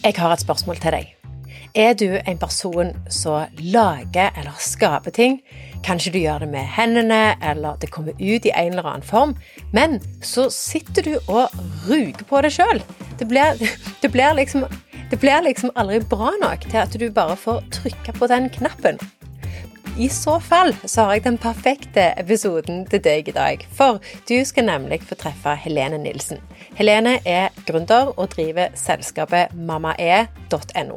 Jeg har et spørsmål til deg. Er du en person som lager eller skaper ting? Kanskje du gjør det med hendene, eller det kommer ut i en eller annen form. Men så sitter du og ruger på det sjøl. Det, det, liksom, det blir liksom aldri bra nok til at du bare får trykke på den knappen. I så fall så har jeg den perfekte episoden til deg i dag. For du skal nemlig få treffe Helene Nilsen. Helene er gründer og driver selskapet mammae.no.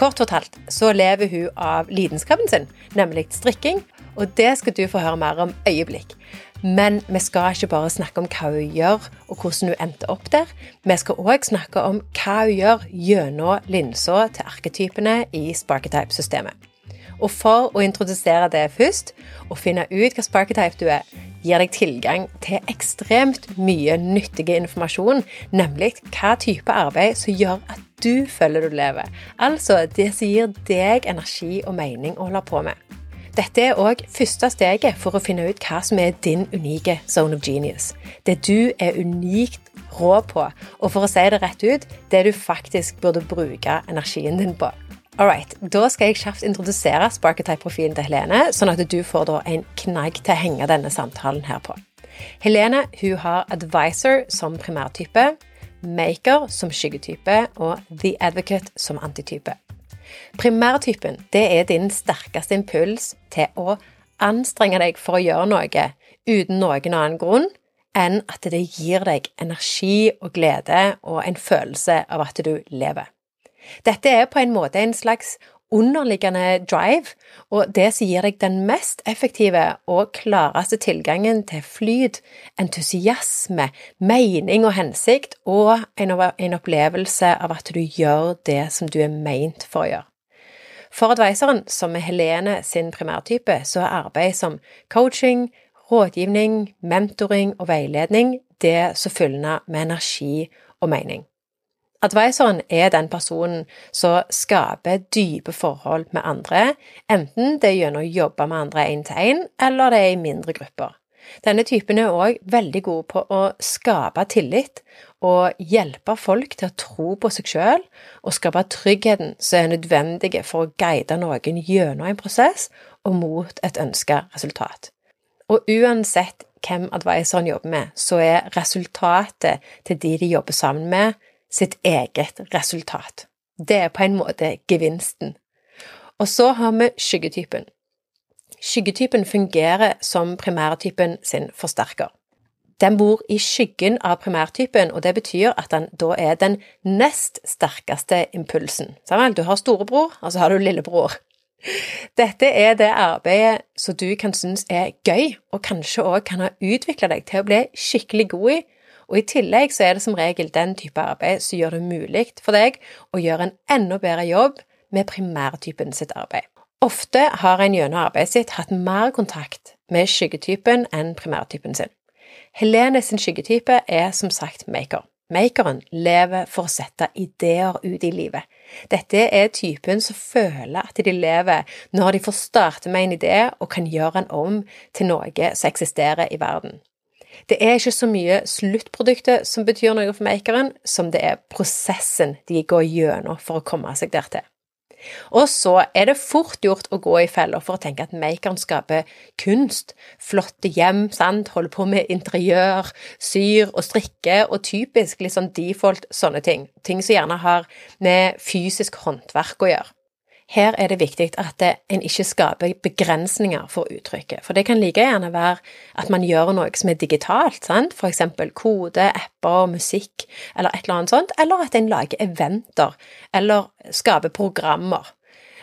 Kort fortalt så lever hun av lidenskapen sin, nemlig strikking. Og det skal du få høre mer om øyeblikk. Men vi skal ikke bare snakke om hva hun gjør, og hvordan hun endte opp der. Vi skal òg snakke om hva hun gjør gjennom linsa til arketypene i Sparketype-systemet. Og for å introdusere det først, og finne ut hva sparketype du er, gir deg tilgang til ekstremt mye nyttig informasjon, nemlig hva type arbeid som gjør at du føler du lever. Altså det som gir deg energi og mening å holde på med. Dette er òg første steget for å finne ut hva som er din unike zone of genius. Det du er unikt rå på, og for å si det rett ut, det du faktisk burde bruke energien din på. Alright, Da skal jeg kjapt introdusere Sparketype-profilen til Helene, sånn at du får en knagg til å henge denne samtalen her på. Helene hun har advisor som primærtype, maker som skyggetype og the advocate som antitype. Primærtypen det er din sterkeste impuls til å anstrenge deg for å gjøre noe uten noen annen grunn enn at det gir deg energi og glede og en følelse av at du lever. Dette er på en måte en slags underliggende drive, og det som gir deg den mest effektive og klareste tilgangen til flyt, entusiasme, mening og hensikt, og en, opplevelse av at du gjør det som du er meint for å gjøre. For advisoren, som er Helene sin primærtype, så er arbeid som coaching, rådgivning, mentoring og veiledning det som fyller med energi og mening. Advisoren er den personen som skaper dype forhold med andre, enten det er gjennom å jobbe med andre én til én, eller det er i mindre grupper. Denne typen er òg veldig god på å skape tillit og hjelpe folk til å tro på seg sjøl og skape tryggheten som er nødvendig for å guide noen gjennom en prosess og mot et ønska resultat. Og uansett hvem advisoren jobber med, så er resultatet til de de jobber sammen med, sitt eget resultat. Det er på en måte gevinsten. Og så har vi skyggetypen. Skyggetypen fungerer som primærtypen sin forsterker. Den bor i skyggen av primærtypen, og det betyr at den da er den nest sterkeste impulsen. Du har storebror, og så har du lillebror. Dette er det arbeidet som du kan synes er gøy, og kanskje òg kan ha utvikla deg til å bli skikkelig god i, og i tillegg så er det som regel den type arbeid som gjør det mulig for deg å gjøre en enda bedre jobb med primærtypen sitt arbeid. Ofte har en gjennom arbeidet sitt hatt mer kontakt med skyggetypen enn primærtypen sin. Helene sin skyggetype er som sagt maker. Makeren lever for å sette ideer ut i livet. Dette er typen som føler at de lever når de får starte med en idé og kan gjøre den om til noe som eksisterer i verden. Det er ikke så mye sluttproduktet som betyr noe for makeren, som det er prosessen de går gjennom for å komme seg dertil. Og så er det fort gjort å gå i feller for å tenke at makeren skaper kunst, flotte hjem, sant, holder på med interiør, syr og strikke, og typisk sånn default sånne ting, ting som gjerne har med fysisk håndverk å gjøre. Her er det viktig at en ikke skaper begrensninger for uttrykket, for det kan like gjerne være at man gjør noe som er digitalt, sant? for eksempel kode, apper, musikk eller et eller annet sånt, eller at en lager eventer eller skaper programmer.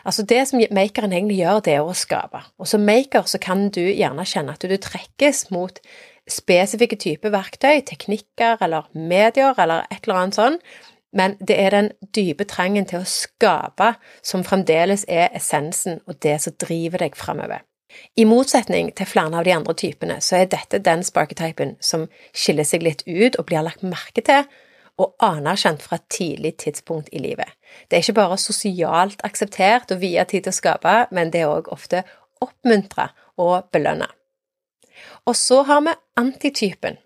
Altså Det som makeren egentlig gjør, det er å skape. Og som maker så kan du gjerne kjenne at du trekkes mot spesifikke typer verktøy, teknikker eller medier eller et eller annet sånt, men det er den dype trangen til å skape som fremdeles er essensen og det som driver deg framover. I motsetning til flere av de andre typene, så er dette den sparketypen som skiller seg litt ut og blir lagt merke til og anerkjent fra et tidlig tidspunkt i livet. Det er ikke bare sosialt akseptert og vie tid til å skape, men det er òg ofte oppmuntra og belønna. Og så har vi antitypen,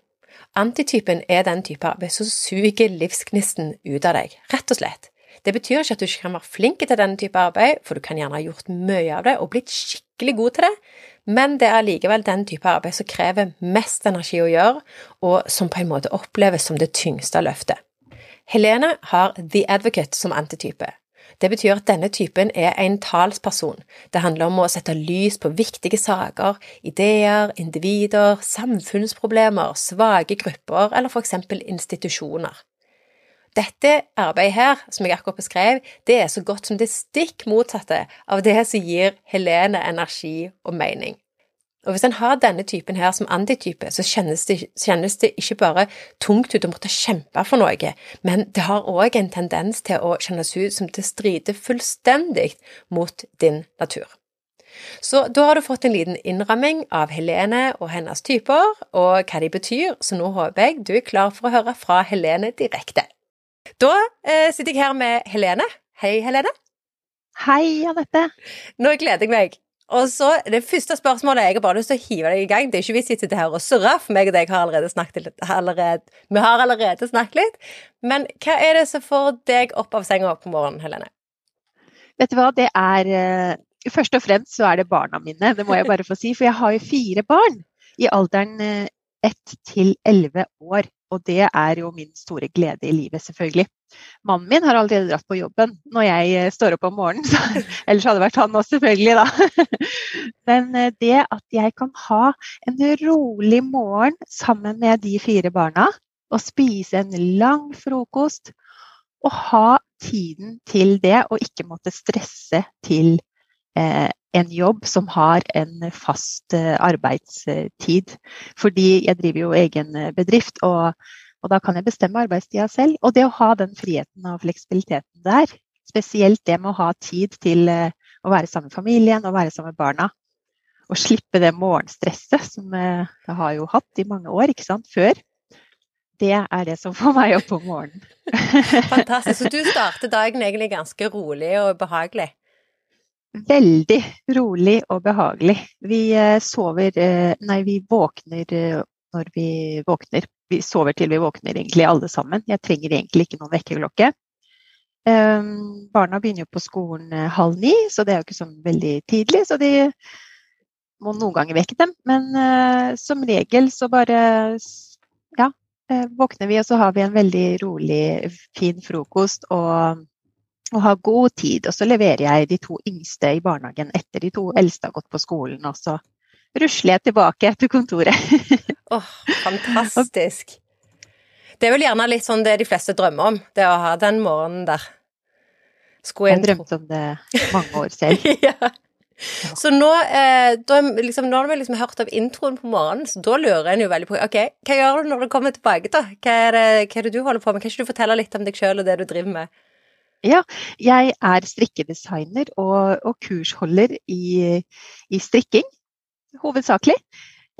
Antitypen er den type arbeid som suger livsgnisten ut av deg, rett og slett. Det betyr ikke at du ikke kan være flink til denne type arbeid, for du kan gjerne ha gjort mye av det og blitt skikkelig god til det, men det er likevel den type arbeid som krever mest energi å gjøre, og som på en måte oppleves som det tyngste løftet. Helene har The Advocate som antitype. Det betyr at denne typen er en talsperson. Det handler om å sette lys på viktige saker, ideer, individer, samfunnsproblemer, svake grupper eller for eksempel institusjoner. Dette arbeidet her, som jeg akkurat beskrev, det er så godt som det stikk motsatte av det som gir Helene energi og mening. Og hvis en har denne typen her som antitype, så kjennes det, kjennes det, ikke bare tungt ut å måtte kjempe for noe, men det har òg en tendens til å kjennes ut som det strider fullstendig mot din natur. Så da har du fått en liten innramming av Helene og hennes typer, og hva de betyr, så nå håper jeg du er klar for å høre fra Helene direkte. Da eh, sitter jeg her med Helene. Hei, Helene. Hei, Anette. Nå gleder jeg meg. Og så, Det første spørsmålet jeg har bare lyst til å hive deg i gang. Det er ikke vits i å sitte her og surre, for meg og deg har allerede snakket litt. Allerede, vi har allerede snakket litt. Men hva er det som får deg opp av senga på morgenen, Helene? Vet du hva, det er uh, Først og fremst så er det barna mine, det må jeg bare få si. For jeg har jo fire barn i alderen uh, ett til elleve år. Og det er jo min store glede i livet, selvfølgelig. Mannen min har allerede dratt på jobben når jeg eh, står opp om morgenen. Så, ellers hadde det vært han også, selvfølgelig, da. Men eh, det at jeg kan ha en rolig morgen sammen med de fire barna, og spise en lang frokost, og ha tiden til det, og ikke måtte stresse til en jobb som har en fast eh, arbeidstid. Fordi jeg driver jo egen eh, bedrift, og, og, da kan jeg bestemme arbeidstida selv. Og det å ha den friheten og fleksibiliteten der, spesielt det med å ha tid til eh, å være sammen med familien og være sammen med barna. Og slippe det morgenstresset som jeg har jo hatt i mange år, ikke sant, før. Det er det som får meg opp om morgenen. Fantastisk. Så du starter dagen egentlig ganske rolig og behagelig? Veldig rolig og behagelig. Vi eh, sover eh, Nei, vi våkner eh, når vi våkner. Vi sover til vi våkner, egentlig alle sammen. Jeg trenger egentlig ikke noen vekkerklokke. Um, barna begynner jo på skolen halv ni, så det er jo ikke sånn veldig tidlig. Så de må noen ganger vekke dem. Men som regel så bare ja, våkner vi, og så har vi en veldig rolig, fin frokost. og og ha god tid. Og så leverer jeg de to yngste i barnehagen etter de to eldste har gått på skolen. Og så rusler jeg tilbake til kontoret. Åh, oh, fantastisk. Det er vel gjerne litt sånn det de fleste drømmer om, det å ha den morgenen der. Skulle jeg drømte om det mange år selv. ja. Så nå, eh, da, liksom, nå har vi liksom hørt av introen på morgenen, så da lurer en jo veldig på ok, hva gjør du når du kommer tilbake, da? Hva er det, hva er det du holder på med? Kan ikke du fortelle litt om deg sjøl og det du driver med? Ja, jeg er strikkedesigner og, og kursholder i, i, strikking, hovedsakelig.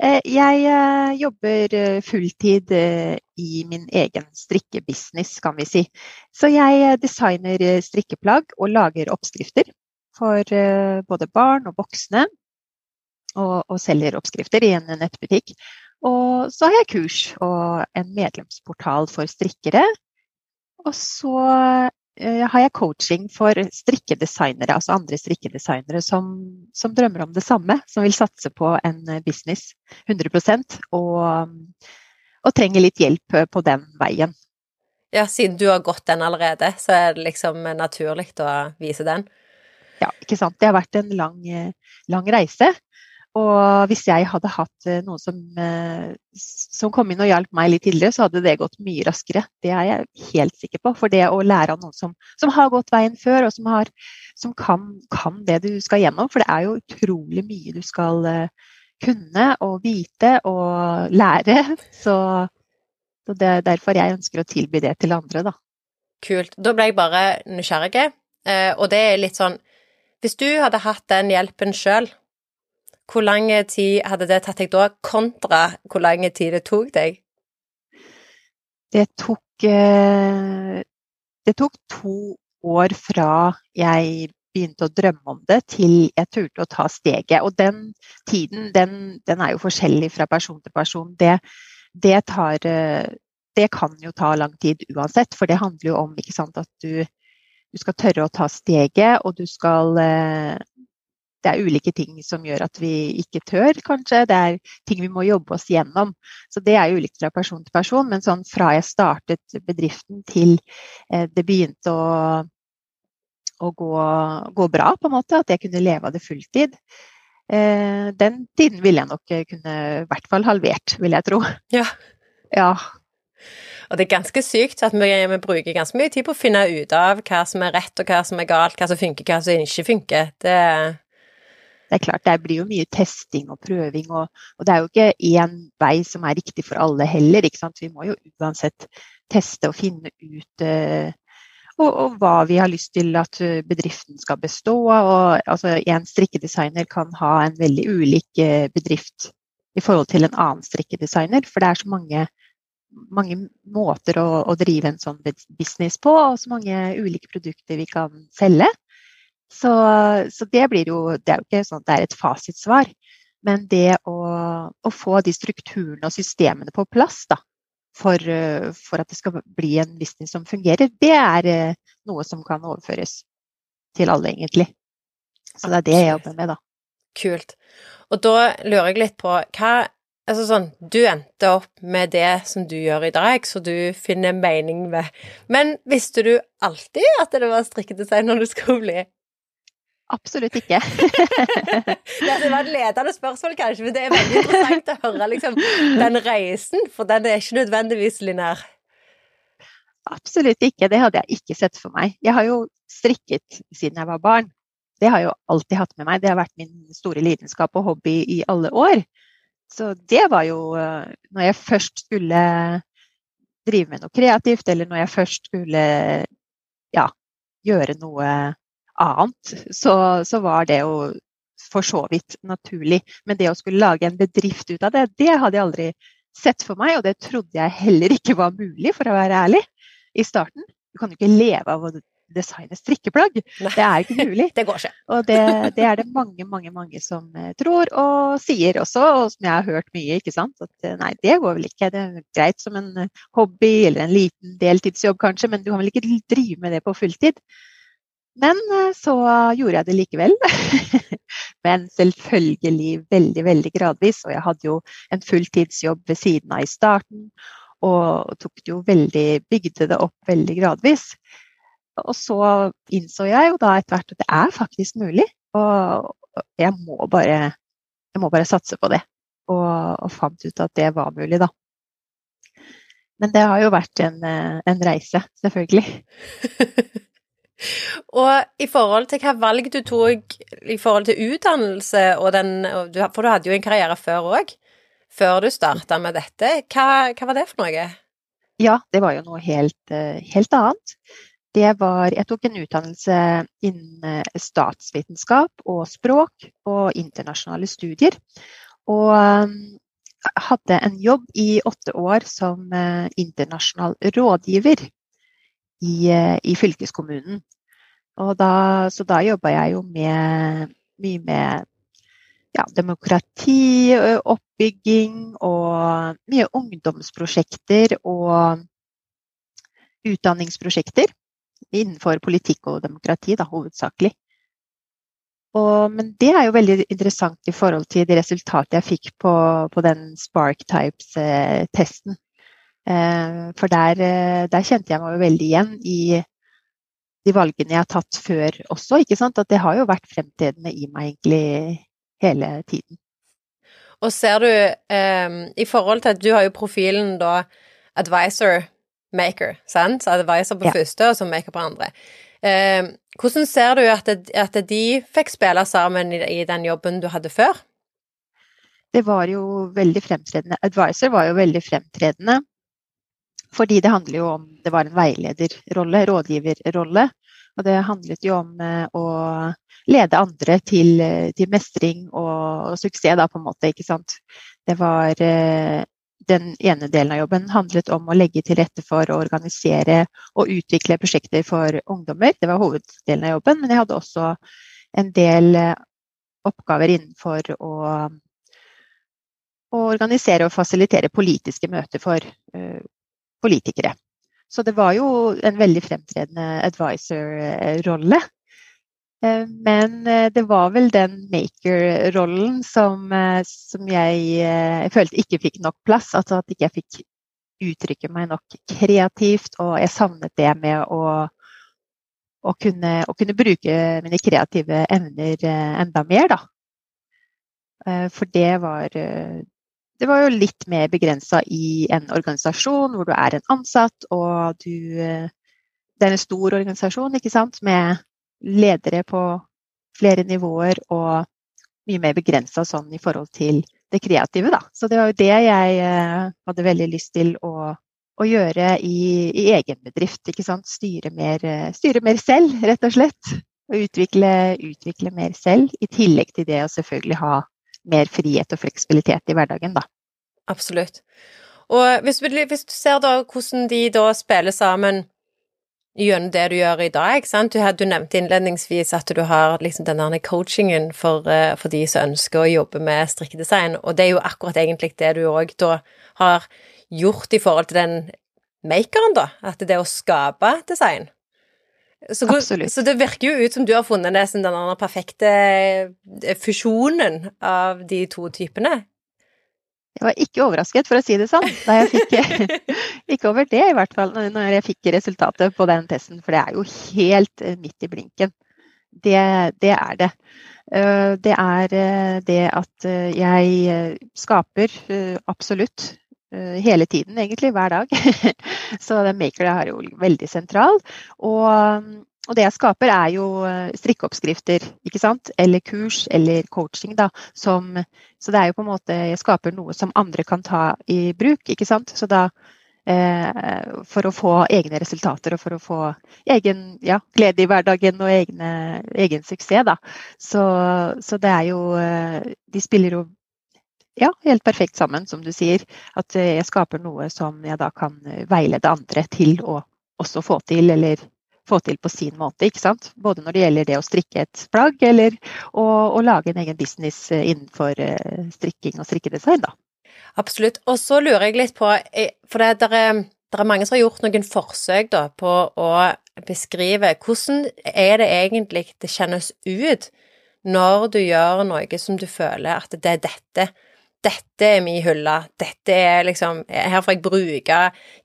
Eh, jeg eh, jobber eh, fulltid i min egen strikkebusiness, kan vi si. Så jeg designer strikkeplagg og lager oppskrifter for både barn og voksne. Og, og selger oppskrifter i en nettbutikk. Og så har jeg kurs og en medlemsportal for strikkere. Og så har jeg coaching for strikkedesignere, altså andre strikkedesignere som, som, drømmer om det samme, som vil satse på en eh, business 100% og, og trenger litt hjelp eh, på den veien. Ja, siden du har gått den allerede, så er det liksom naturlig å vise den? Ja, ikke sant. Det har vært en lang, lang reise. Og hvis jeg hadde hatt eh, noen som, eh, som kom inn og hjalp meg litt tidligere, så hadde det gått mye raskere. Det er jeg helt sikker på. For det å lære av noen som, som har gått veien før, og som, har, som kan, kan, det du skal gjennom For det er jo utrolig mye du skal eh, kunne og vite og lære. Så, så det er derfor jeg ønsker å tilby det til andre, da. Kult. Da ble jeg bare nysgjerrig. Og det er litt sånn Hvis du hadde hatt den hjelpen sjøl, hvor lang tid hadde det tatt deg da, kontra hvor lang tid det tok deg? Det tok eh, Det tok to år fra jeg begynte å drømme om det, til jeg turte å ta steget. Og den tiden, den, den er jo forskjellig fra person til person. Det, det, tar, eh, det, kan jo ta lang tid uansett, for det handler jo om sant, at du du skal tørre å ta steget, og du skal det er ulike ting som gjør at vi ikke tør, kanskje. Det er ting vi må jobbe oss gjennom. Så det er jo ulikt fra person til person. Men sånn fra jeg startet bedriften til eh, det begynte å, å gå, gå, bra, på en måte, at jeg kunne leve av det fulltid, eh, den tiden ville jeg nok kunne i hvert fall halvert, vil jeg tro. Ja. ja. Og det er ganske sykt at vi, vi, bruker ganske mye tid på å finne ut av hva som er rett og hva som er galt, hva som funker, hva som ikke funker. Det, det er klart det blir jo mye testing og prøving, og, og det er jo ikke én vei som er riktig for alle heller. ikke sant? Vi må jo uansett teste og finne ut uh, og, og, hva vi har lyst til at eh, bedriften skal bestå av. Altså, en strikkedesigner kan ha en veldig ulik uh, bedrift i forhold til en annen strikkedesigner, for det er så mange, mange måter å, å, drive en sånn business på, og så mange ulike produkter vi kan selge. Så, så, det blir jo Det er jo ikke sånn at det er et fasitsvar. Men det å, å få de strukturene og systemene på plass da, for, for, at det skal bli en business som fungerer, det er eh, noe som kan overføres til alle, egentlig. Så det er det jeg jobber med, da. Kult. Og da lurer jeg litt på hva Altså sånn, du endte opp med det som du gjør i dag, så du finner mening ved Men visste du alltid at det var strikkedesigner du skulle bli? Absolutt ikke. det hadde vært ledende spørsmål, kanskje, men det er veldig interessant å høre liksom, den reisen, for den er ikke nødvendigvis linær. Absolutt ikke, det hadde jeg ikke sett for meg. Jeg har jo strikket siden jeg var barn. Det har jeg jo alltid hatt med meg. Det har vært min store lidenskap og hobby i alle år. Så det var jo eh, Når jeg først skulle drive med noe kreativt, eller når jeg først skulle ja, gjøre noe annet, så, så var det jo for så vidt naturlig. Men det å skulle lage en bedrift ut av det, det hadde jeg aldri sett for meg, og det trodde jeg heller ikke var mulig, for å være ærlig, i starten. Du kan jo ikke leve av å designe strikkeplagg. Nei. Det er ikke mulig. det går ikke. Og det, det, er det mange, mange mange som eh, tror og sier også, og som jeg har hørt mye. ikke sant? At eh, nei, det går vel ikke. Det er greit som en eh, hobby eller en liten deltidsjobb kanskje, men du kan vel ikke drive med det på fulltid. Men eh, så gjorde jeg det likevel. Men selvfølgelig veldig, veldig gradvis. Og jeg hadde jo en fulltidsjobb ved siden av i starten. Og tok det jo veldig, bygde det opp veldig gradvis. Og så innså jeg jo da etter hvert at det er faktisk mulig. Og jeg må bare, jeg må bare satse på det. Og, og, fant ut at det var mulig, da. Men det har jo vært en, eh, en reise, selvfølgelig. Og i forhold til hva valg du tok i forhold til utdannelse og den For du hadde jo en karriere før òg, før du starta med dette. Hva, hva, var det for noe? Ja, det var jo noe helt, eh, helt annet. Det var Jeg tok en utdannelse innen eh, statsvitenskap og språk og internasjonale studier. Og eh, hadde en jobb i åtte år som internasjonal rådgiver i, eh, i fylkeskommunen. Da, så da jobba jeg jo med, mye med ja, demokrati, oppbygging og mye ungdomsprosjekter og utdanningsprosjekter innenfor politikk og demokrati, da, hovedsakelig. Og, men det er jo veldig interessant i forhold til de resultatene jeg fikk på, på den Spark Types-testen. Eh, for der, eh, der, kjente jeg meg jo veldig igjen i de valgene jeg har tatt før også. ikke sant? At det har jo vært fremtredende i meg egentlig hele tiden. Og ser du, eh, i forhold til at du har jo profilen da advisor maker, sant? Så advisor på ja. første, og så maker på andre. Eh, hvordan ser du at, det, at, de fikk spille sammen i, i den jobben du hadde før? Det var jo veldig fremtredende. Advisor var jo veldig fremtredende. Fordi det handler jo om Det var en veilederrolle, rådgiverrolle. Og det handlet jo om eh, å lede andre til, til mestring og, og, suksess, da, på en måte. Ikke sant. Det var eh, Den ene delen av jobben handlet om å legge til rette for å organisere og utvikle prosjekter for ungdommer. Det var hoveddelen av jobben. Men jeg hadde også en del eh, oppgaver innenfor å å organisere og fasilitere politiske møter for politikere. Så det var jo en veldig fremtredende advisor-rolle. Eh, men eh, det var vel den maker-rollen som, eh, som jeg, jeg, følte ikke fikk nok plass. Altså at ikke jeg fikk uttrykke meg nok kreativt, og jeg savnet det med å, å, kunne, kunne, bruke mine kreative evner enda mer, da. For det var det var jo litt mer begrensa i en organisasjon hvor du er en ansatt, og du Det er en stor organisasjon, ikke sant, med ledere på flere nivåer og mye mer begrensa sånn i forhold til det kreative, da. Så det var jo det jeg eh, hadde veldig lyst til å, å gjøre i, i, egen bedrift. ikke sant? Styre mer, eh, styre mer, selv, rett og slett. Og utvikle, utvikle, mer selv, i tillegg til det å selvfølgelig ha mer frihet og fleksibilitet i hverdagen, da. Absolutt. Og hvis, hvis du ser da hvordan de da spiller sammen gjennom det du gjør i dag. ikke sant? Du, du nevnte innledningsvis at du har liksom denne coachingen for, eh, for, de som ønsker å jobbe med strikkedesign, og det er jo akkurat egentlig det du òg da har gjort i forhold til den makeren, da. At det er å skape design. Så. Så det virker jo ut som du har funnet det som den perfekte eh, fusjonen av de to typene. Jeg var ikke overrasket, for å si det sånn, da jeg fikk Ikke over det, i hvert fall, når jeg fikk resultatet på den testen, for det er jo helt eh, midt i blinken. Det, det er det. Eh, det er det at jeg skaper absolutt hele tiden, egentlig, hver dag. Så den maker er jo veldig sentral. Og og det jeg skaper, er jo eh, strikkeoppskrifter, ikke sant? Eller kurs eller coaching, da. Som, så det er jo på en måte Jeg skaper noe som andre kan ta i bruk, ikke sant. Så da eh, For å få egne resultater og for å få egen ja, glede i hverdagen og egne, egen suksess, da. Så, så det er jo eh, De spiller jo ja, helt perfekt sammen, som du sier. At eh, jeg skaper noe som jeg da kan veilede andre til å også få til, eller få til på sin måte. ikke sant? Både når det gjelder det å strikke et plagg, eller å, å lage en egen business eh, innenfor strikking og strikkedesign. da. Absolutt. Og så lurer jeg litt på, eh, for det, er, det er mange som har gjort noen forsøk da, på å beskrive hvordan er det egentlig det kjennes ut når du gjør noe som du føler at det er dette dette er min hylle, dette er liksom Her får jeg bruke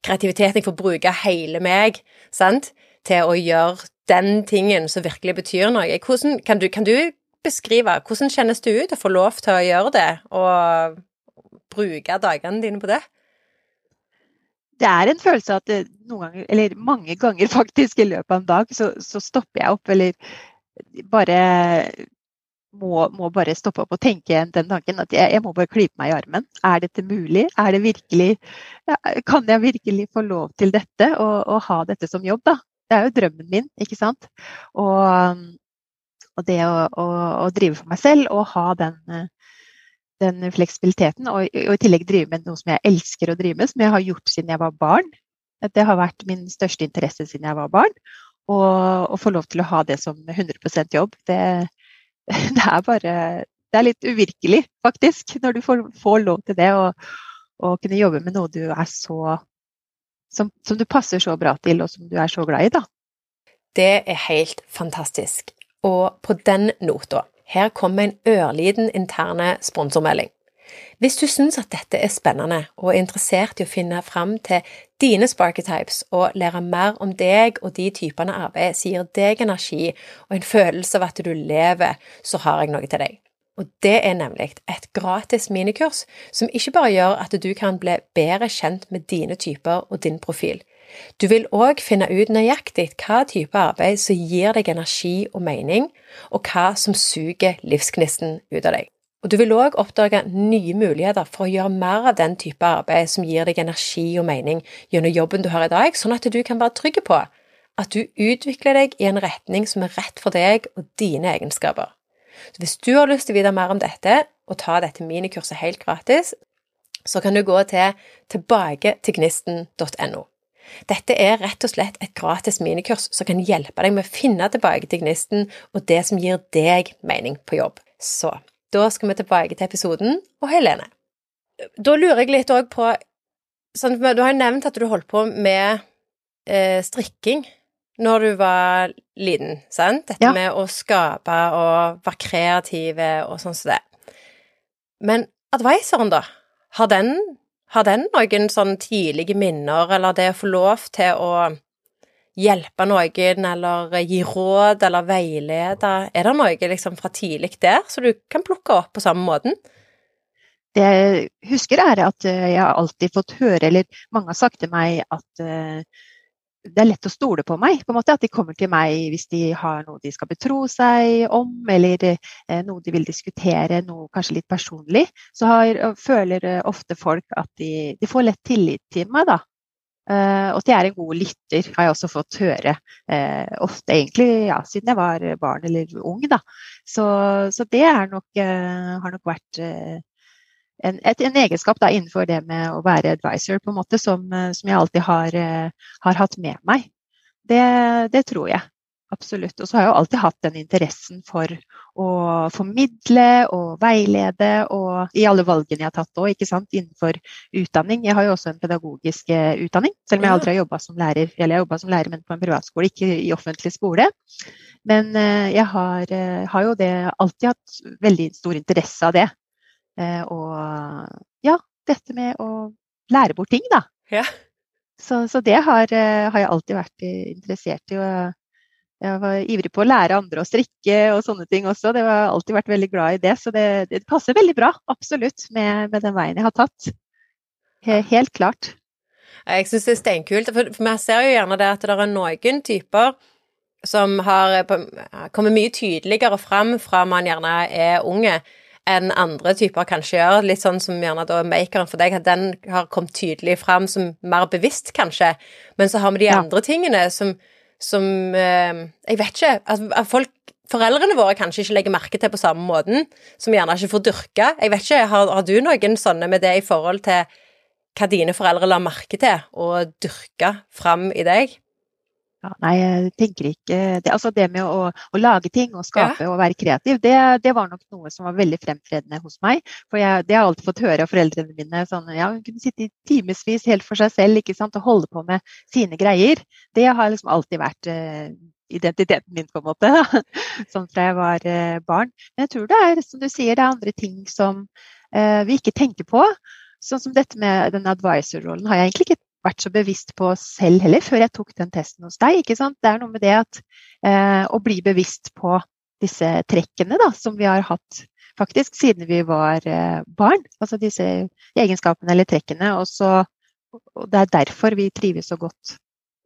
kreativiteten, jeg får bruke hele meg, sant? til å gjøre den tingen som virkelig betyr noe. Hvordan, kan, du, kan, du, beskrive hvordan kjennes det ut å få lov til å gjøre det, og bruke dagene dine på det? Det er en følelse at noen ganger, eller mange ganger faktisk i løpet av en dag, så, så stopper jeg opp, eller bare må, må, bare stoppe opp og tenke den tanken at jeg, jeg, må bare klype meg i armen. Er dette mulig? Er det virkelig Kan jeg virkelig få lov til dette og, og ha dette som jobb, da? det er jo drømmen min, ikke sant. Og, og det å, å, å, drive for meg selv og ha den, den fleksibiliteten, og, og, i tillegg drive med noe som jeg elsker å drive med, som jeg har gjort siden jeg var barn. Det har vært min største interesse siden jeg var barn. Og å få lov til å ha det som 100 jobb, det, det, er bare Det er litt uvirkelig, faktisk, når du får, får lov til det. Og kunne jobbe med noe du er så som, som, du passer så bra til, og som du er så glad i, da. Det er helt fantastisk. Og på den nota, her kommer en ørliten interne sponsormelding. Hvis du syns at dette er spennende og er interessert i å finne fram til dine sparketypes og lære mer om deg og de typene arbeid som gir deg energi og en følelse av at du lever, så har jeg noe til deg. Og det er nemlig et gratis minikurs som ikke bare gjør at du kan bli bedre kjent med dine typer og din profil. Du vil òg finne ut nøyaktig hva type arbeid som gir deg energi og mening, og hva som suger livsgnisten ut av deg. Og du vil òg oppdage nye muligheter for å gjøre mer av den type arbeid som gir deg energi og mening gjennom jobben du har i dag, sånn at du kan være trygg på at du utvikler deg i en retning som er rett for deg og dine egenskaper. Så hvis du har lyst til å vite mer om dette, og ta dette minikurset helt gratis, så kan du gå til tilbaketilgnisten.no. Dette er rett og slett et gratis minikurs som kan hjelpe deg med å finne tilbake til gnisten og det som gir deg mening på jobb. Så da skal vi tilbake til episoden og Helene. Da lurer jeg litt òg på sånn, Du har jo nevnt at du holdt på med eh, strikking når du var liten, sant? Dette Ja. med å skape og være kreative og sånn som det. Men advisoren, da? Har den, har den noen sånn tidlige minner, eller det å få lov til å hjelpe noen, eller gi råd, eller veilede? Er det noe liksom fra tidlig der som du kan plukke opp på samme måten? Det jeg husker, er at eh, jeg har alltid fått høre, eller mange har sagt til meg, at eh, det er lett å stole på meg. på en måte, At de kommer til meg hvis de har noe de skal betro seg om, eller eh, noe de vil diskutere, noe kanskje litt personlig. Så har, føler ofte folk at de, de får lett tillit til meg, da. Eh, og at jeg er en god lytter, har jeg også fått høre. eh, ofte egentlig ja, siden jeg var barn eller ung, da. Så, så det nok, eh, har nok vært en, et, en egenskap da, innenfor det med å være advisor, på en måte, som, som jeg alltid har, har hatt med meg. Det, det tror jeg. Absolutt. Og så har jeg jo alltid hatt den interessen for å formidle og veilede, og i alle valgene jeg har tatt òg, innenfor utdanning. Jeg har jo også en pedagogisk eh, utdanning, selv om jeg aldri har jobba som lærer. Eller jeg har jobba som lærer, men på en privatskole, ikke i offentlig skole. Men eh, jeg har, eh, har jo det, alltid hatt veldig stor interesse av det. Og ja, dette med å lære bort ting, da. Ja. Så, så det har, har jeg alltid vært interessert i. Og jeg var ivrig på å lære andre å strikke og sånne ting også. Det har alltid vært veldig glad i det. Så det, det passer veldig bra, absolutt, med, med den veien jeg har tatt. Helt klart. Jeg syns det er steinkult, for jeg vi ser jo gjerne det at det er noen typer som har kommet mye tydeligere fram fra man gjerne er unge, enn andre typer kanskje gjør. Litt sånn som gjerne da makeren for deg, at den har kommet tydelig fram som mer bevisst, kanskje. Men så har vi de Ja. andre tingene som, som eh, Jeg vet ikke. At folk Foreldrene våre kanskje ikke legger merke til på samme måten, som gjerne ikke får dyrka. Jeg vet ikke, har, har du noen sånne med det i forhold til hva dine foreldre la merke til og dyrka fram i deg? Ja, nei, jeg tenker ikke det, Altså det med å, å lage ting og skape og være kreativ, det, det var nok noe som var veldig fremtredende hos meg. For jeg, det har jeg alltid fått høre av foreldrene mine. sånn, ja, Hun kunne sitte i timevis helt for seg selv ikke sant, og holde på med sine greier. Det har liksom alltid vært uh, identiteten min, på en måte. da, Sånn fra jeg var uh, barn. Men jeg tror det er, som du sier, det er andre ting som uh, vi ikke tenker på. Sånn som dette med den advisor-rollen har jeg egentlig ikke vært så bevisst på selv heller, før jeg tok den testen hos deg. ikke sant? Det er noe med det at eh, å bli bevisst på disse trekkene da, som vi har hatt faktisk siden vi var eh, barn. Altså disse egenskapene eller trekkene. Og, så, og det er derfor vi trives så godt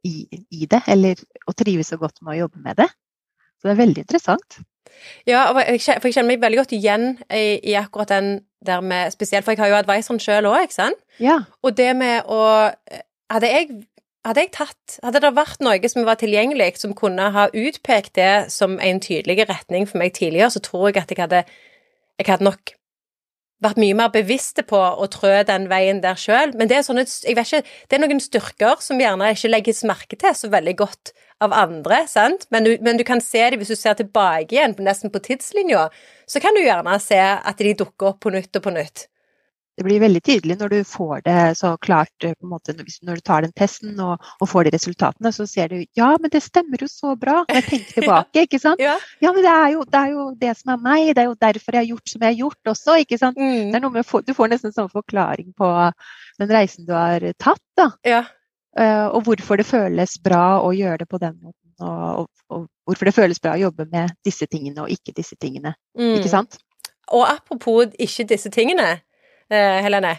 i, i det, eller og trives så godt med å jobbe med det. Så det er veldig interessant. Ja, for jeg kjenner meg veldig godt igjen i, i akkurat den der med Spesielt, for jeg har jo advisoren sjøl òg, ikke sant? Ja. Og det med å Hadde jeg, hadde jeg tatt Hadde det vært noe som var tilgjengelig, som kunne ha utpekt det som en tydelig retning for meg tidligere, så tror jeg at jeg hadde Jeg hadde nok vært mye mer bevisste på å trø den veien der sjøl. Men det er sånne ikke, det er noen styrker som gjerne ikke legges merke til så veldig godt av andre, sant? Men du, men du kan se dem hvis du ser tilbake igjen, nesten på tidslinja, så kan du gjerne se at de dukker opp på nytt og på nytt. Det blir veldig tydelig når du får det så klart eh, på en måte, når du tar den testen og, og får de resultatene, så ser du ja, men det stemmer jo så bra. Jeg tenker tilbake, ikke sant. Ja. Ja, men det er, jo, det er jo det som er meg, det er jo derfor jeg har gjort som jeg har gjort også, ikke sant. Det Mm. er noe med, å få- du får nesten sånn forklaring på den reisen du har tatt, da. ja. Uh, Og hvorfor det føles bra å gjøre det på den måten. Og, og, og hvorfor det føles bra å jobbe med disse tingene og ikke disse tingene. Mm. Ikke sant? Og apropos ikke disse tingene, Helene.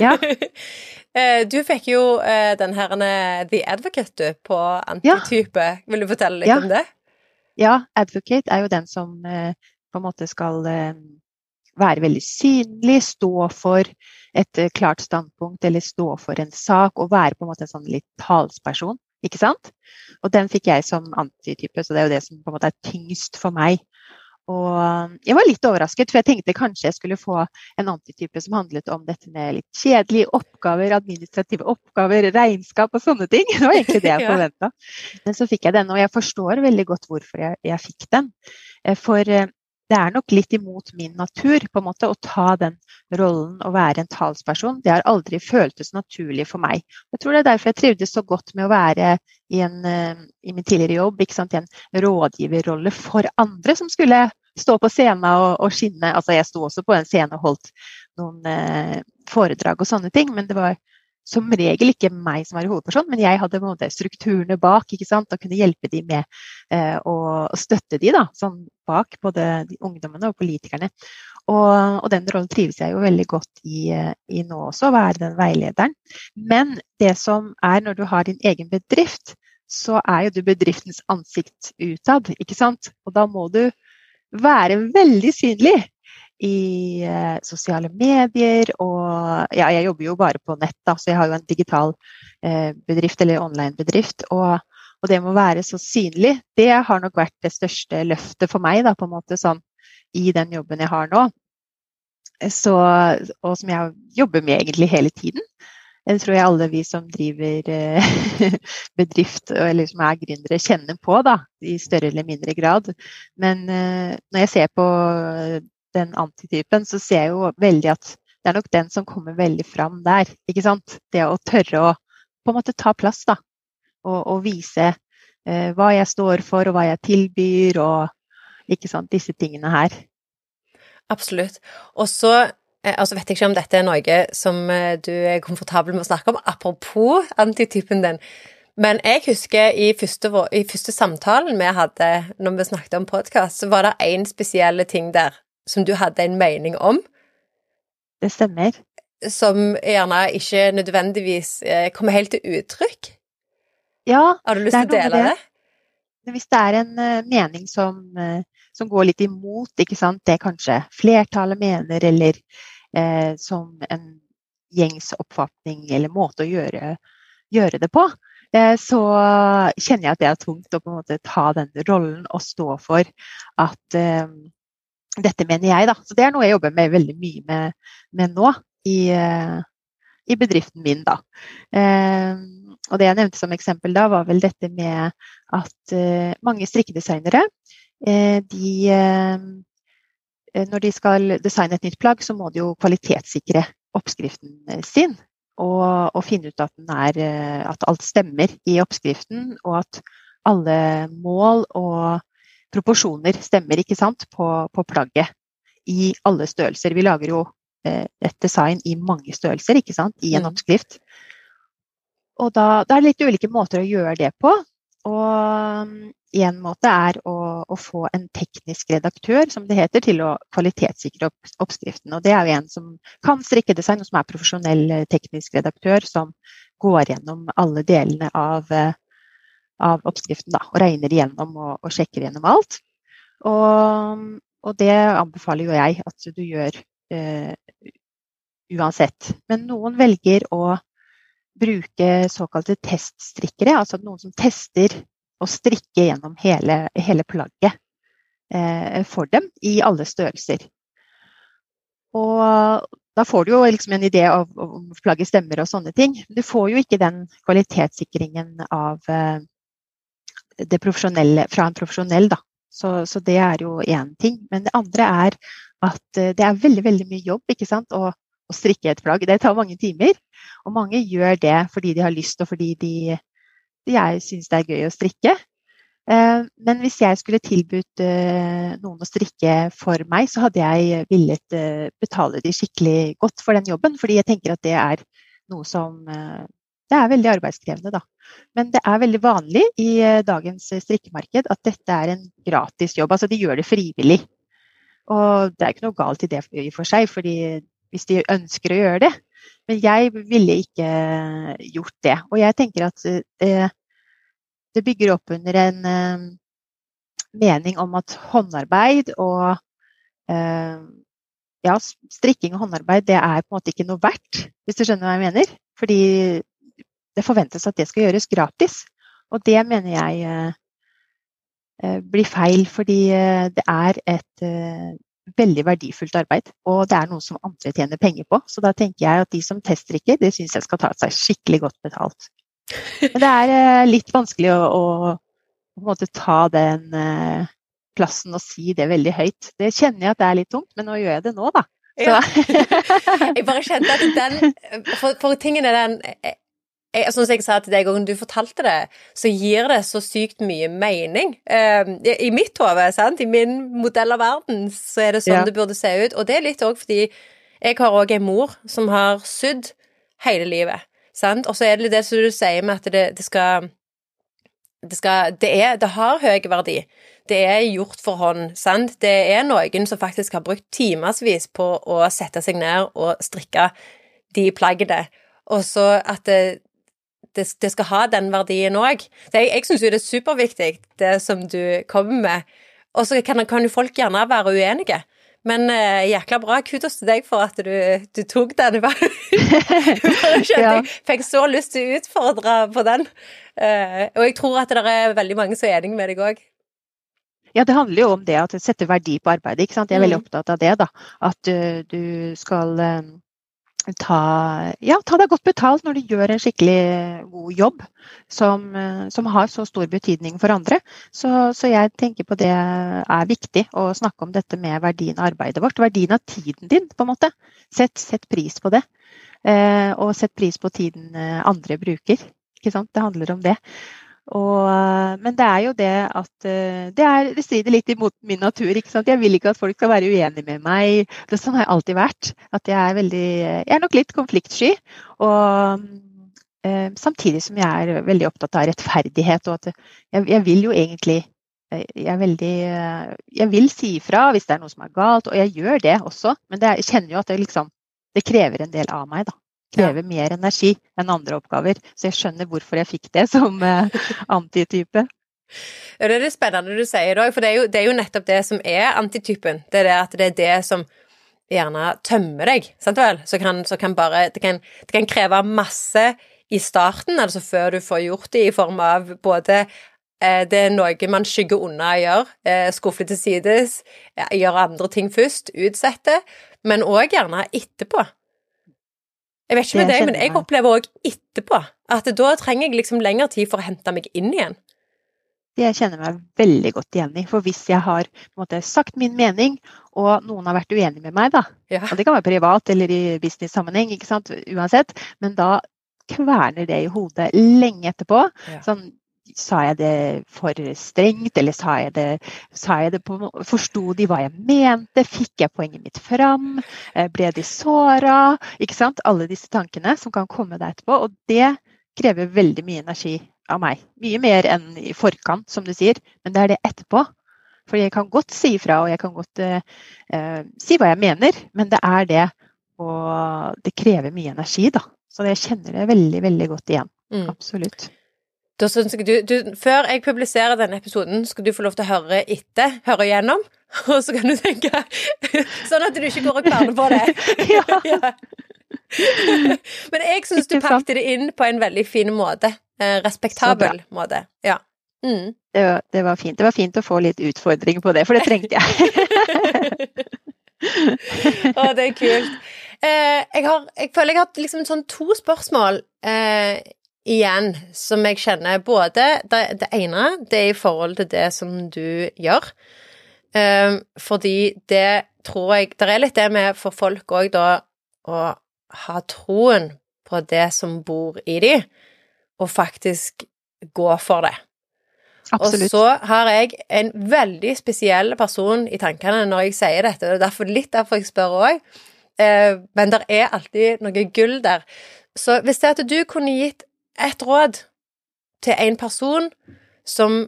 Ja. Eh, du fikk jo eh, den her eh, The Advocate du, på antitype. Vil du fortelle litt Ja. om det? Ja, advocate er jo den som eh, på en måte skal eh, være veldig synlig, stå for et eh, klart standpunkt eller stå for en sak og være på en måte en sånn litt talsperson, ikke sant? Og den fikk jeg som antitype, så det er jo det som på en måte er tyngst for meg. Og eh, jeg var litt overrasket, for jeg tenkte kanskje jeg skulle få en antitype som handlet om dette med litt kjedelige oppgaver, administrative oppgaver, regnskap og sånne ting. Det var egentlig det jeg forventa. Men så fikk jeg den, og jeg forstår veldig godt hvorfor jeg, jeg fikk den. Eh, For eh, det er nok litt imot min natur på en måte å ta den rollen å være en talsperson. Det har aldri føltes naturlig for meg. Jeg tror det er derfor jeg trivdes så godt med å være i, en, eh, i min tidligere jobb sant, i en rådgiverrolle for andre som skulle stå på scenen og, og, skinne. Altså jeg sto også på en scene og holdt noen eh, foredrag og sånne ting, men det var som regel ikke meg som var hovedperson, men jeg hadde måte, strukturene bak ikke sant? og kunne hjelpe de med eh, støtte de da, sånn bak, både de ungdommene og politikerne. Og, og den rollen trives jeg jo veldig godt i, i, nå også, å være den veilederen. Men det som er når du har din egen bedrift, så er jo du bedriftens ansikt utad, ikke sant. Og da må du være veldig synlig i eh, sosiale medier og Ja, jeg jobber jo bare på nett, da, så jeg har jo en digital eh, bedrift eller online-bedrift. Og, og, det med å være så synlig, det har nok vært det største løftet for meg, da, på en måte sånn i den jobben jeg har nå. Så, og som jeg jobber med egentlig hele tiden. Det tror jeg alle vi som driver eh, bedrift eller som er gründere, kjenner på da, i større eller mindre grad. Men eh, når jeg ser på den antitypen, så ser jeg jo veldig at det er nok den som kommer veldig fram der. ikke sant? Det å tørre å på en måte ta plass, da. Og, og vise eh, hva jeg står for, og hva jeg tilbyr, og ikke sant, disse tingene her. Absolutt. Og så eh, altså vet jeg ikke om dette er noe som eh, du er komfortabel med å snakke om, apropos antitypen din. Men jeg husker i første, i første samtalen vi hadde når vi snakket om podkast, så var det én spesielle ting der som du hadde en mening om. Det stemmer. Som gjerne ikke nødvendigvis eh, kommer helt til uttrykk. Ja. Har du lyst til å dele det? det? Hvis det er en uh, mening som, uh, som, går litt imot ikke sant? det kanskje flertallet mener, eller eh, som en gjengs oppfatning eller måte å gjøre, gjøre det på, så kjenner jeg at det er tungt å på en måte ta den rollen og stå for at dette mener jeg, da. Så det er noe jeg jobber med veldig mye med, med nå i, uh, i, bedriften min, da. Uh, og det jeg nevnte som eksempel da, var vel dette med at uh, mange strikkedesignere, de Når de skal designe et nytt plagg, så må de jo kvalitetssikre oppskriften sin. Og, og finne ut at, er, at alt stemmer i oppskriften, og at alle mål og proporsjoner stemmer ikke sant, på, på, plagget i alle størrelser. Vi lager jo eh, et design i mange størrelser ikke sant, i en mm. oppskrift. Og da, da, er det litt ulike måter å gjøre det på. Og én måte er å, å, få en teknisk redaktør, som det heter, til å kvalitetssikre opp, oppskriften. Og det er jo en som kan strikkedesign, og som er profesjonell eh, teknisk redaktør, som går gjennom alle delene av eh, av oppskriften, da, og regner igjennom og, og sjekker igjennom alt. Og, og, det anbefaler jo jeg at du gjør eh, uansett. Men noen velger å bruke såkalte teststrikkere, altså noen som tester å strikke gjennom hele, hele plagget eh, for dem i alle størrelser. Og da får du jo liksom en idé om plagget stemmer og sånne ting. Du får jo ikke den kvalitetssikringen av eh, det profesjonelle fra en profesjonell, da. Så, så det er jo én ting. Men det andre er at eh, det er veldig, veldig mye jobb ikke sant? Å, å strikke et plagg. Det tar mange timer. Og mange gjør det fordi de har lyst, og fordi de, de syns det er gøy å strikke. Eh, men hvis jeg skulle tilbudt eh, noen å strikke for meg, så hadde jeg villet betale de skikkelig godt for den jobben. Fordi jeg tenker at det er noe som Det er veldig arbeidskrevende, da. Men det er veldig vanlig i eh, dagens strikkemarked at dette er en gratis jobb. Altså de gjør det frivillig. Og det er ikke noe galt i det i for seg, fordi hvis de ønsker å gjøre det. Men jeg ville ikke gjort det. Og jeg tenker at det, eh, det bygger opp under en mening om at håndarbeid og ja, strikking og håndarbeid det er på en måte ikke noe verdt, hvis du skjønner hva jeg mener. Fordi det forventes at det skal gjøres gratis. Og det mener jeg eh, eh, blir feil, fordi eh, det er et veldig verdifullt arbeid. Og det er noe som andre tjener penger på. Så da tenker jeg at de som teststrikker, det syns jeg skal ta seg skikkelig godt betalt. Men det er litt vanskelig å, å på en måte ta den plassen og si det veldig høyt. Det kjenner jeg at det er litt tungt, men nå gjør jeg det nå, da. Ja. jeg bare kjente at den For, for tingen er den jeg, som jeg sa til deg òg, når du fortalte det, så gir det så sykt mye mening. Uh, I mitt hode, i min modell av verden, så er det sånn ja. det burde se ut. Og det er litt òg fordi jeg har òg en mor som har sydd hele livet, sant. Og så er det det som du sier med at det, det skal det, skal, det, er, det har høy verdi. Det er gjort for hånd, sant. Det er noen som faktisk har brukt timevis på å sette seg ned og strikke de plaggene. Og så at det, det, det, skal ha den verdien òg. Jeg, jeg syns jo det er superviktig, det som du kommer med. Og så kan, kan, jo folk gjerne være uenige. Men uh, jækla bra. Kudos til deg for at du, du tok den. Jeg fikk så lyst til å utfordre på den. Uh, og jeg tror at det er veldig mange som er enig med deg òg. Ja, det handler jo om det at sette verdi på arbeidet. ikke sant? Jeg er veldig mm. opptatt av det. da, At uh, du skal ta, ja, ta deg godt betalt når du gjør en skikkelig god jobb som, som har så stor betydning for andre. Så, så, jeg tenker på det er viktig å snakke om dette med verdien av arbeidet vårt. Verdien av tiden din, på en måte. Sett, sett pris på det. Eh, og sett pris på tiden eh, andre bruker. Ikke sant? Det handler om det. Og, eh, men det er jo det at eh, det, er, det, strider litt imot min natur. Jeg vil ikke at folk skal være uenige med meg. Det, sånn har jeg alltid vært. At jeg er veldig Jeg er nok litt konfliktsky. Og eh, samtidig som jeg er veldig opptatt av rettferdighet. Og at jeg, jeg vil jo egentlig jeg jeg, veldig, jeg vil si ifra hvis det er noe som er galt, og jeg gjør det også. Men det, jeg kjenner jo at det, liksom, det krever en del av meg, da krever ja. mer energi enn andre oppgaver. Så jeg skjønner hvorfor jeg fikk det som eh, antitype. Ja, det er det spennende du sier òg, for det er, jo, det er, jo, nettopp det som er antitypen. Det er det at det er det som gjerne tømmer deg, sant vel? Så kan, så kan bare det kan, det kan, kreve masse i starten, altså før du får gjort det, i form av både eh, det er noe man skygger unna å gjøre, eh, skuffe til sides, gjøre andre ting først, utsette, men òg gjerne etterpå. Jeg vet ikke med deg, men jeg opplever òg etterpå at da trenger jeg liksom lengre tid for å hente meg inn igjen. Det jeg kjenner meg veldig godt igjen i. For hvis jeg har måte, sagt min mening, og noen har vært uenig med meg, da, ja. og det kan være privat eller i business-sammenheng, ikke sant, uansett, men da kverner det i hodet lenge etterpå. Ja. Sånn Sa jeg det for strengt, eller sa jeg det, sa jeg det på Forsto de hva jeg mente? Fikk jeg poenget mitt fram? Eh, ble de såra? Ikke sant? Alle disse tankene som kan komme deg etterpå. Og det krever veldig mye energi av meg. Mye mer enn i forkant, som du sier, men det er det etterpå. For jeg kan godt si ifra, og jeg kan godt uh, uh, si hva jeg mener, men det er det. Og det krever mye energi, da. Så jeg kjenner det veldig, veldig godt igjen. Mm. Absolutt. Da syns jeg du, du, Før jeg publiserer denne episoden, skal du få lov til å høre etter, høre igjennom, og så kan du tenke Sånn at du ikke går og kverner på det. ja. ja. Men jeg syns du pakket det inn på en veldig fin måte. Eh, respektabel måte. Ja. Mm. Det, var, det, var, fint. Det var fint å få litt utfordring på det, for det trengte jeg. Å, det er kult. Eh, jeg, har, jeg, føler jeg har liksom sånn to spørsmål eh, igjen som jeg kjenner både det, det, ene, det er i forhold til det som du gjør. Um, fordi det tror jeg Det er litt det med for folk òg, da, å ha troen på det som bor i de, og faktisk gå for det. Absolutt. Og så har jeg en veldig spesiell person i tankene når jeg sier dette, det er derfor, litt derfor jeg spør òg. Uh, men det er alltid noe gull der. Så hvis det at du kunne gitt et råd til en person som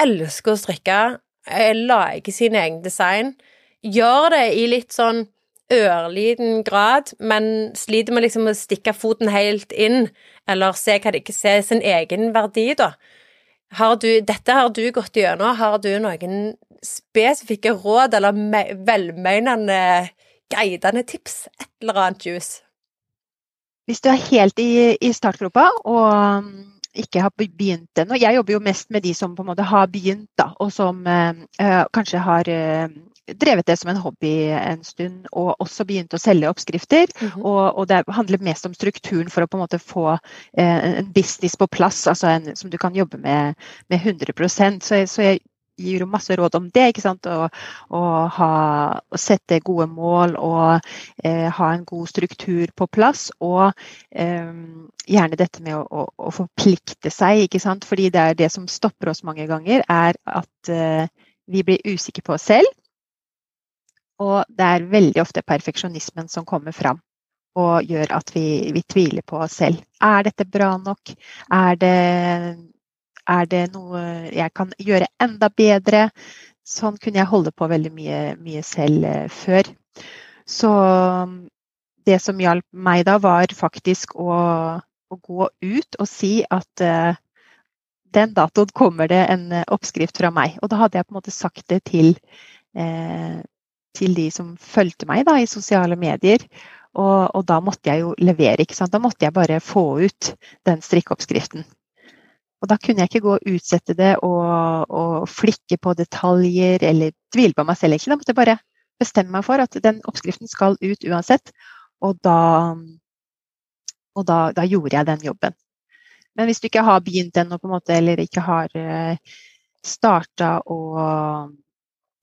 elsker å strikke, eh, lager sin egen design, gjør det i litt sånn ørliten grad, men sliter med liksom å stikke foten helt inn, eller se hva det ikke ser sin egen verdi, da. Har du, dette har du gått gjennom. Har du noen spesifikke råd eller velmenende, guidende tips? Et eller annet juice? Hvis du er helt i, i startgropa og um, ikke har begynt ennå Jeg jobber jo mest med de som på en måte har begynt, da, og som uh, kanskje har uh, drevet det som en hobby en stund, og også begynt å selge oppskrifter. Mm -hmm. og, og, det handler mest om strukturen for å på en måte få uh, en business på plass, altså en, som du kan jobbe med, med 100 Så, så jeg gir jo masse råd om det. ikke sant? Å, å, ha, å sette gode mål og eh, ha en god struktur på plass. Og eh, gjerne dette med å, å, å, forplikte seg, ikke sant. Fordi det er det som stopper oss mange ganger, er at eh, vi blir usikre på oss selv. Og det er veldig ofte perfeksjonismen som kommer fram og gjør at vi, vi tviler på oss selv. Er dette bra nok? Er det er det noe jeg kan gjøre enda bedre? Sånn kunne jeg holde på veldig mye, mye selv eh, før. Så det som hjalp meg da, var faktisk å, å gå ut og si at uh, den datoen kommer det en eh, oppskrift fra meg. Og da hadde jeg på en måte sagt det til, uh, til de som fulgte meg da, i sosiale medier. Og, og, da måtte jeg jo levere. ikke sant? Da måtte jeg bare få ut den strikkeoppskriften. Og da kunne jeg ikke gå og utsette det og, og flikke på detaljer eller tvile på meg selv. egentlig. Da måtte jeg bare bestemme meg for at den oppskriften skal ut uansett. Og da, og da, da gjorde jeg den jobben. Men hvis du ikke har begynt ennå, på en måte, eller ikke har eh, starta å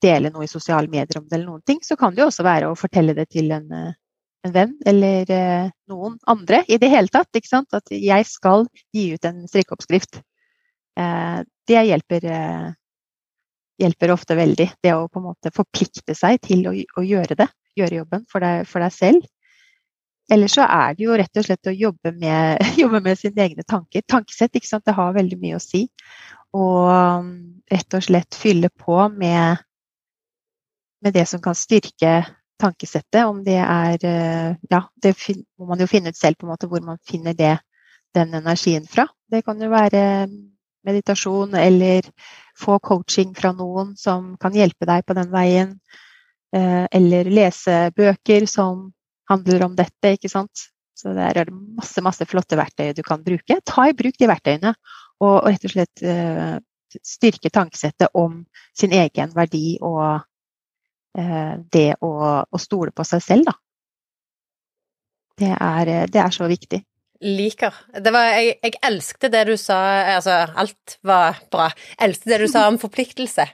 dele noe i sosiale medier om det, eller noen ting, så kan det jo også være å fortelle det til en, eh, en venn eller uh, noen andre i det hele tatt. ikke sant? At jeg skal gi ut en strikkeoppskrift. Eh, det hjelper, eh, hjelper, ofte veldig. Det å på en måte forplikte seg til å, å gjøre det. Gjøre jobben for deg, for deg selv. Eller så er det jo rett og slett å jobbe med, jobbe med sine egne tanker. Tankesett, ikke sant. Det har veldig mye å si. Og rett og slett fylle på med, med det som kan styrke tankesettet. Om det er eh, Ja, det må man jo finne ut selv på en måte hvor man finner det, den energien fra. Det kan jo være meditasjon eller få coaching fra noen som kan hjelpe deg på den veien. Eh, eller lese bøker som handler om dette, ikke sant. Så der er det masse, masse flotte verktøy du kan bruke. Ta i bruk de verktøyene, og rett og slett eh, styrke tankesettet om sin egen verdi og det å, å stole på seg selv, da. Det er, det er så viktig. Liker. Var, jeg, jeg elsket det du sa Altså, alt var bra. Elsket det du sa om forpliktelse.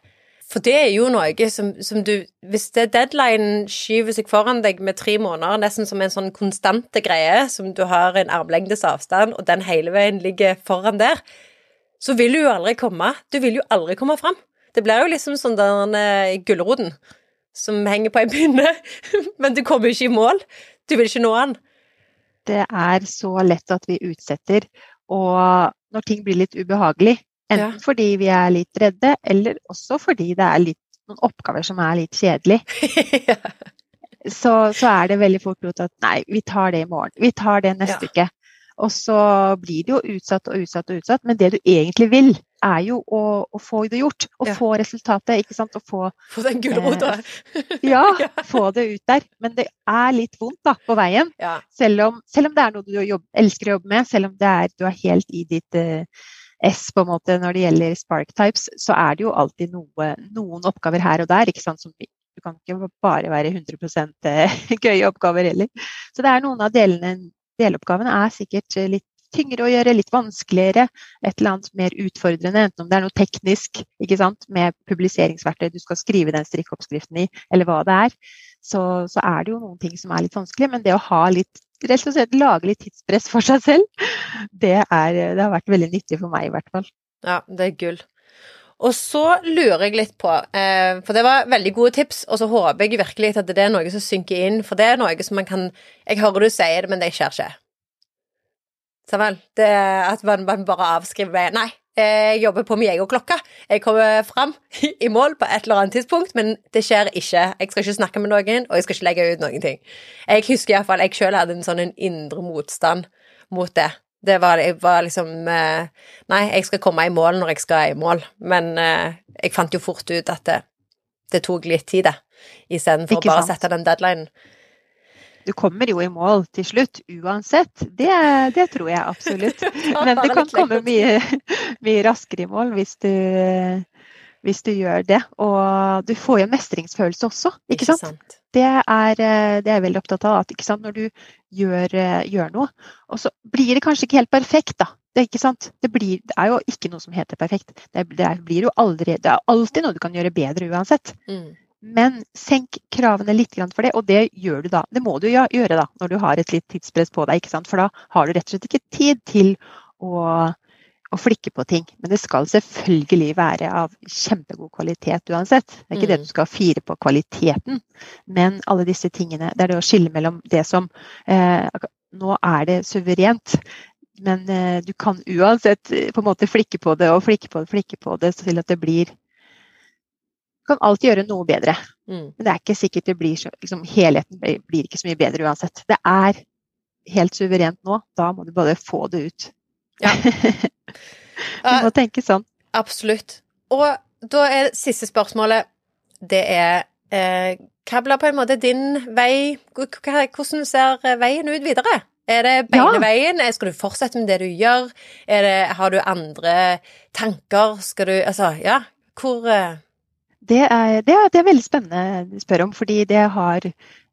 For det er jo noe som, som du Hvis det deadline skyver seg foran deg med tre måneder, nesten som en sånn konstante greie, som du har en armlengdes avstand, og den hele veien ligger foran der, så vil du jo aldri komme. Du vil jo aldri komme fram. Det blir jo liksom sånn den uh, gulroten som henger på en pinne, men du kommer jo ikke i mål. Du vil ikke nå den det er så lett at vi utsetter. Og når ting blir litt ubehagelig, enten ja. fordi vi er litt redde, eller også fordi det er litt, noen oppgaver som er litt kjedelige, ja. så, så, er det veldig fort gjort at nei, vi tar det i morgen. Vi tar det neste ja. uke. Og så blir det jo utsatt og utsatt og utsatt. Men det du egentlig vil, er jo å, å få det gjort. Å ja. få resultatet, ikke sant. Å få Få den gulrota! Eh, ja, få det ut der. Men det er litt vondt da, på veien. Ja. Selv, om, selv, om, det er noe du jobb, elsker å jobbe med, selv om det er, du er helt i ditt eh, S på en måte når det gjelder spark types, så er det jo alltid noe, noen oppgaver her og der ikke sant, som du kan ikke bare være 100 eh, gøye oppgaver heller. Så det er noen av delene deloppgavene er sikkert litt tyngre å gjøre, litt vanskeligere, et eller annet mer utfordrende, enten om det er noe teknisk ikke sant, med publiseringsverktøy du skal skrive den strikkeoppskriften i, eller hva det er, så, så, er det jo noen ting som er litt vanskelig. Men det å ha litt rett og slett lage litt tidspress for seg selv, det, er, det har vært veldig nyttig for meg i hvert fall. Ja, det er gull. Og så lurer jeg litt på, eh, for det var veldig gode tips, og så håper jeg virkelig at det er noe som synker inn, for det er noe som man kan Jeg hører du sier det, men det skjer ikke. Så vel. Det at man, man bare avskriver Nei, jeg jobber på min egen klokke. Jeg kommer fram i mål på et eller annet tidspunkt, men det skjer ikke. Jeg skal ikke snakke med noen, og jeg skal ikke legge ut noen ting. Jeg husker iallfall jeg sjøl hadde en sånn en indre motstand mot det. Det var, jeg var liksom eh, Nei, jeg skal komme i mål når jeg skal i mål. Men eh, jeg fant jo fort ut at det, det tok litt tid, det. Istedenfor å bare sant? sette den deadlinen. Du kommer jo i mål til slutt uansett. Det, det tror jeg absolutt. Men du kan komme mye, mye, raskere i mål hvis du, hvis du gjør det. Og du får jo en mestringsfølelse også, ikke, Ikke sant? sant? Det er, eh, det er jeg veldig opptatt av. At? Når du gjør, eh, gjør noe, og så blir det kanskje ikke helt perfekt, da. Det? Det, blir, det er jo ikke noe som heter perfekt. Det, det er, blir jo aldri Det er alltid noe du kan gjøre bedre uansett. Mm. Men senk kravene litt for det, og det gjør du da. Det må du gjøre da, når du har et litt tidspress på deg, ikke sant? for da har du rett og slett ikke tid til å, å flikke på ting. Men det skal selvfølgelig være av kjempegod kvalitet uansett. Det er ikke det Mm. du skal fire på kvaliteten, men alle disse tingene. Det er det å skille mellom det som eh, Nå er det suverent. Men eh, du kan uansett eh, på en måte flikke på det og flikke på det, flikke på det til at det blir Du kan alltid gjøre noe bedre. Mm. Men det er ikke sikkert det blir så liksom, Helheten blir ikke så mye bedre uansett. Det er helt suverent nå. Da må du bare få det ut. Ja. du må tenke sånn. Absolutt. Og da er det siste spørsmålet Det er eh, Hva blir på en måte din vei Hvordan ser veien ut videre? Er det Ja. beineveien? Eh, Skal du fortsette med det du gjør? Det, har du andre tanker? Skal du Altså, ja. Hvor eh, Det er, det, er, det er veldig spennende å spørre om, fordi det har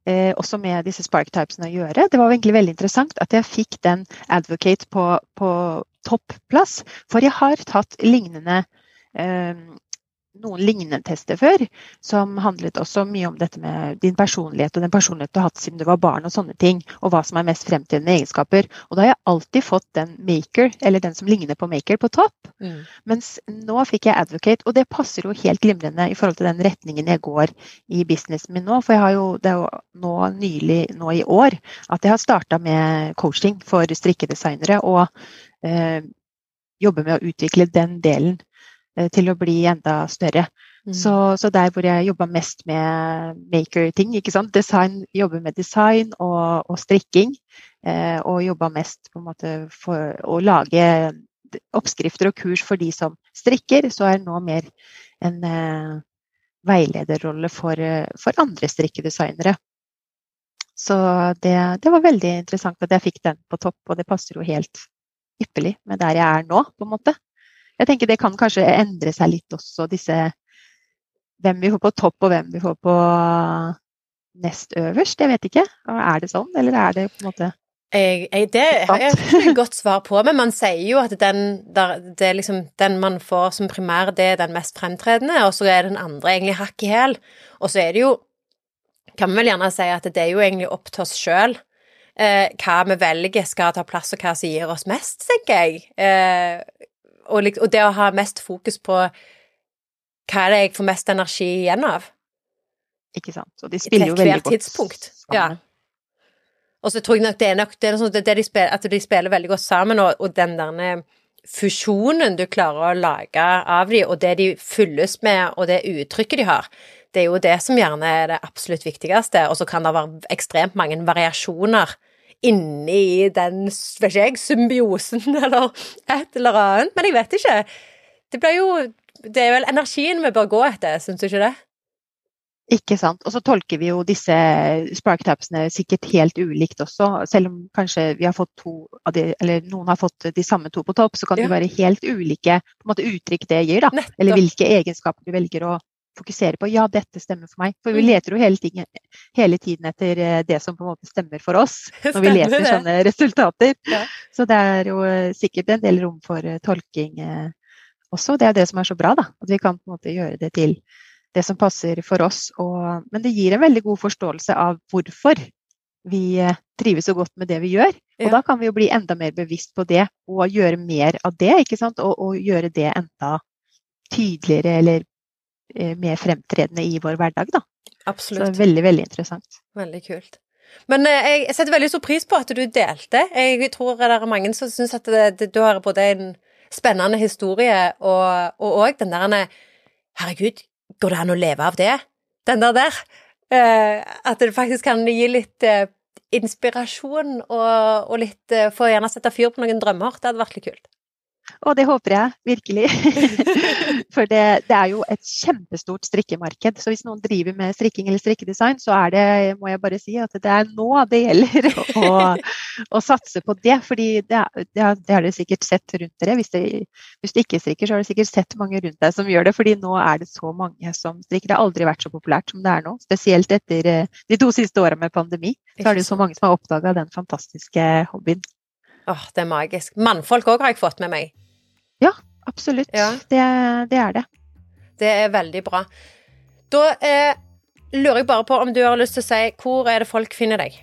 eh, også med disse spark-typesene å gjøre. Det var egentlig veldig interessant at jeg fikk den advocate på, på topplass, for jeg har tatt lignende eh, noen lignende tester før, som handlet også mye om dette med din personlighet og den personligheten du har hatt siden du var barn og sånne ting, og hva som er mest fremtidende egenskaper. Og da har jeg alltid fått den maker, eller den som ligner på maker, på topp. mm. Mens nå fikk jeg advocate, og det passer jo helt glimrende i forhold til den retningen jeg går i businessen min nå. For jeg har jo, det er jo nå nylig, nå i år, at jeg har starta med coaching for strikkedesignere, og eh, jobber med å utvikle den delen til å bli enda større. Mm. Så, så der hvor jeg jobba mest med maker-ting, ikke sant. Design, jobber med design og, og strikking. Eh, og jobba mest på en måte for å lage oppskrifter og kurs for de som strikker, så er det nå mer en eh, veilederrolle for, eh, for andre strikkedesignere. Så det, det var veldig interessant at jeg fikk den på topp, og det passer jo helt ypperlig med der jeg er nå, på en måte. Jeg tenker det kan kanskje endre seg litt også, disse Hvem vi får på topp, og hvem vi får på nest øverst. Jeg vet ikke. Er det sånn, eller er det på en måte Jeg, jeg, det har jeg ikke et godt svar på, men man sier jo at den, der, det liksom, den man får som primær, det er den mest fremtredende, og så er den andre egentlig hakk i hæl. Og så er det jo Kan vi vel gjerne si at det er jo egentlig opp til oss sjøl eh, hva vi velger skal ta plass, og hva som gir oss mest, tenker jeg. Eh, og, og det å ha mest fokus på hva er det jeg får mest energi igjen av. Ikke sant. Og de spiller jo Til veldig hvert godt tidspunkt. sammen. Ja. Og så tror jeg nok det er nok det er sånn det de spiller, at de spiller veldig godt sammen, og, og den der fusjonen du klarer å lage av de, og det de fylles med, og det uttrykket de har, det er jo det som gjerne er det absolutt viktigste. Og så kan det være ekstremt mange variasjoner inni den, vet ikke jeg, symbiosen eller et eller annet. Men jeg vet ikke. Det blir jo Det er vel energien vi bør gå etter, syns du ikke det? Ikke sant. Og så tolker vi jo disse spark-tapsene sikkert helt ulikt også. Selv om kanskje vi har fått to av de, eller noen har fått de samme to på topp, så kan Ja. det være helt ulike på en måte, uttrykk det gir. da. Nettopp. Eller hvilke egenskaper du velger å fokusere på. Ja, dette stemmer for meg. For vi Mm. leter jo hele tiden, hele tiden etter eh, det som på en måte stemmer for oss, når vi leser det. sånne resultater. Ja. Så det er jo eh, sikkert en del rom for eh, tolking også. Det er det som er så bra, da. At vi kan på en måte gjøre det til det som passer for oss. Og, men det gir en veldig god forståelse av hvorfor vi trives så godt med det vi gjør. Og Ja. da kan vi jo bli enda mer bevisst på det og gjøre mer av det, ikke sant. Og, og gjøre det enda tydeligere eller mer fremtredende i vår hverdag, da. Absolutt. Så det er veldig, veldig interessant. Veldig kult. Men eh, jeg setter veldig stor pris på at du delte. Jeg tror det er mange som syns at det, det, du har både en spennende historie og òg den der Herregud, går det an å leve av det? Den der der. Eh, at det faktisk kan gi litt eh, inspirasjon og, og litt eh, Få gjerne sette fyr på noen drømmer. Det hadde vært litt kult. Og det håper jeg virkelig. For det, det, er jo et kjempestort strikkemarked. Så hvis noen driver med strikking eller strikkedesign, så er det, må jeg bare si, at det er nå det gjelder å, å satse på det. Fordi det, det, har dere sikkert sett rundt dere. Hvis, det, hvis, du ikke strikker, så har du sikkert sett mange rundt deg som gjør det. Fordi nå er det så mange som strikker. Det har aldri vært så populært som det er nå. Spesielt etter eh, de to siste åra med pandemi. Så er det så mange som har oppdaga den fantastiske hobbyen. Åh, det er magisk. Mannfolk òg har jeg fått med meg. Ja, absolutt. Ja. Det, det, er det. Det er veldig bra. Da eh, lurer jeg bare på om du har lyst til å si hvor er det folk finner deg?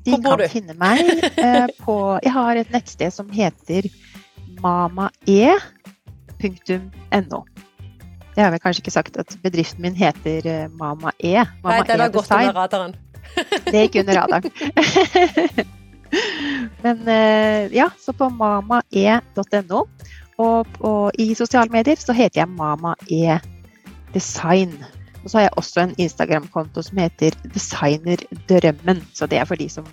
Hvor De bor du? De kan finne meg eh, på Jeg har et nettsted som heter mamae.no. Det har vel kanskje ikke sagt at bedriften min heter Mamae. Mama E. Mama Nei, den har gått under radaren. det gikk under radaren. Men eh, ja, så på mamae.no. Og, og, i sosiale medier så heter jeg Mama E Design. Og så har jeg også en Instagram-konto som heter Designerdrømmen. Så det er for de som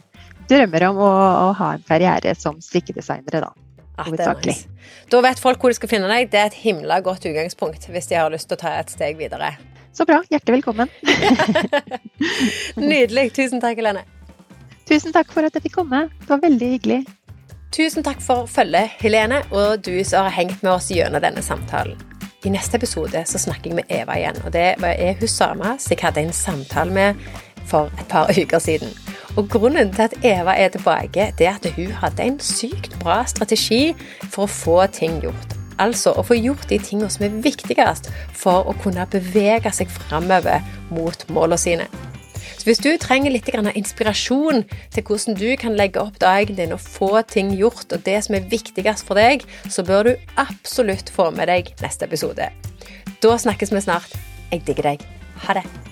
drømmer om å, å ha en karriere som strikkedesignere, da. Ah, nice. Da vet folk hvor de skal finne deg. Det er et himla godt utgangspunkt hvis de har lyst til å ta et steg videre. Så bra. Hjertelig velkommen. Nydelig. Tusen takk, Helene. Tusen takk for at jeg fikk komme. Det var veldig hyggelig. Tusen takk for følget, Helene, og du som har hengt med oss gjennom denne samtalen. I neste episode så snakker jeg med Eva igjen, og det er hun samme som jeg hadde en samtale med for et par uker siden. Og Grunnen til at Eva er tilbake, det er at hun hadde en sykt bra strategi for å få ting gjort. Altså å få gjort de tingene som er viktigst for å kunne bevege seg framover mot målene sine. Hvis du trenger litt inspirasjon til hvordan du kan legge opp dagen din og få ting gjort, og det som er viktigst for deg, så bør du absolutt få med deg neste episode. Da snakkes vi snart. Jeg digger deg. Ha det.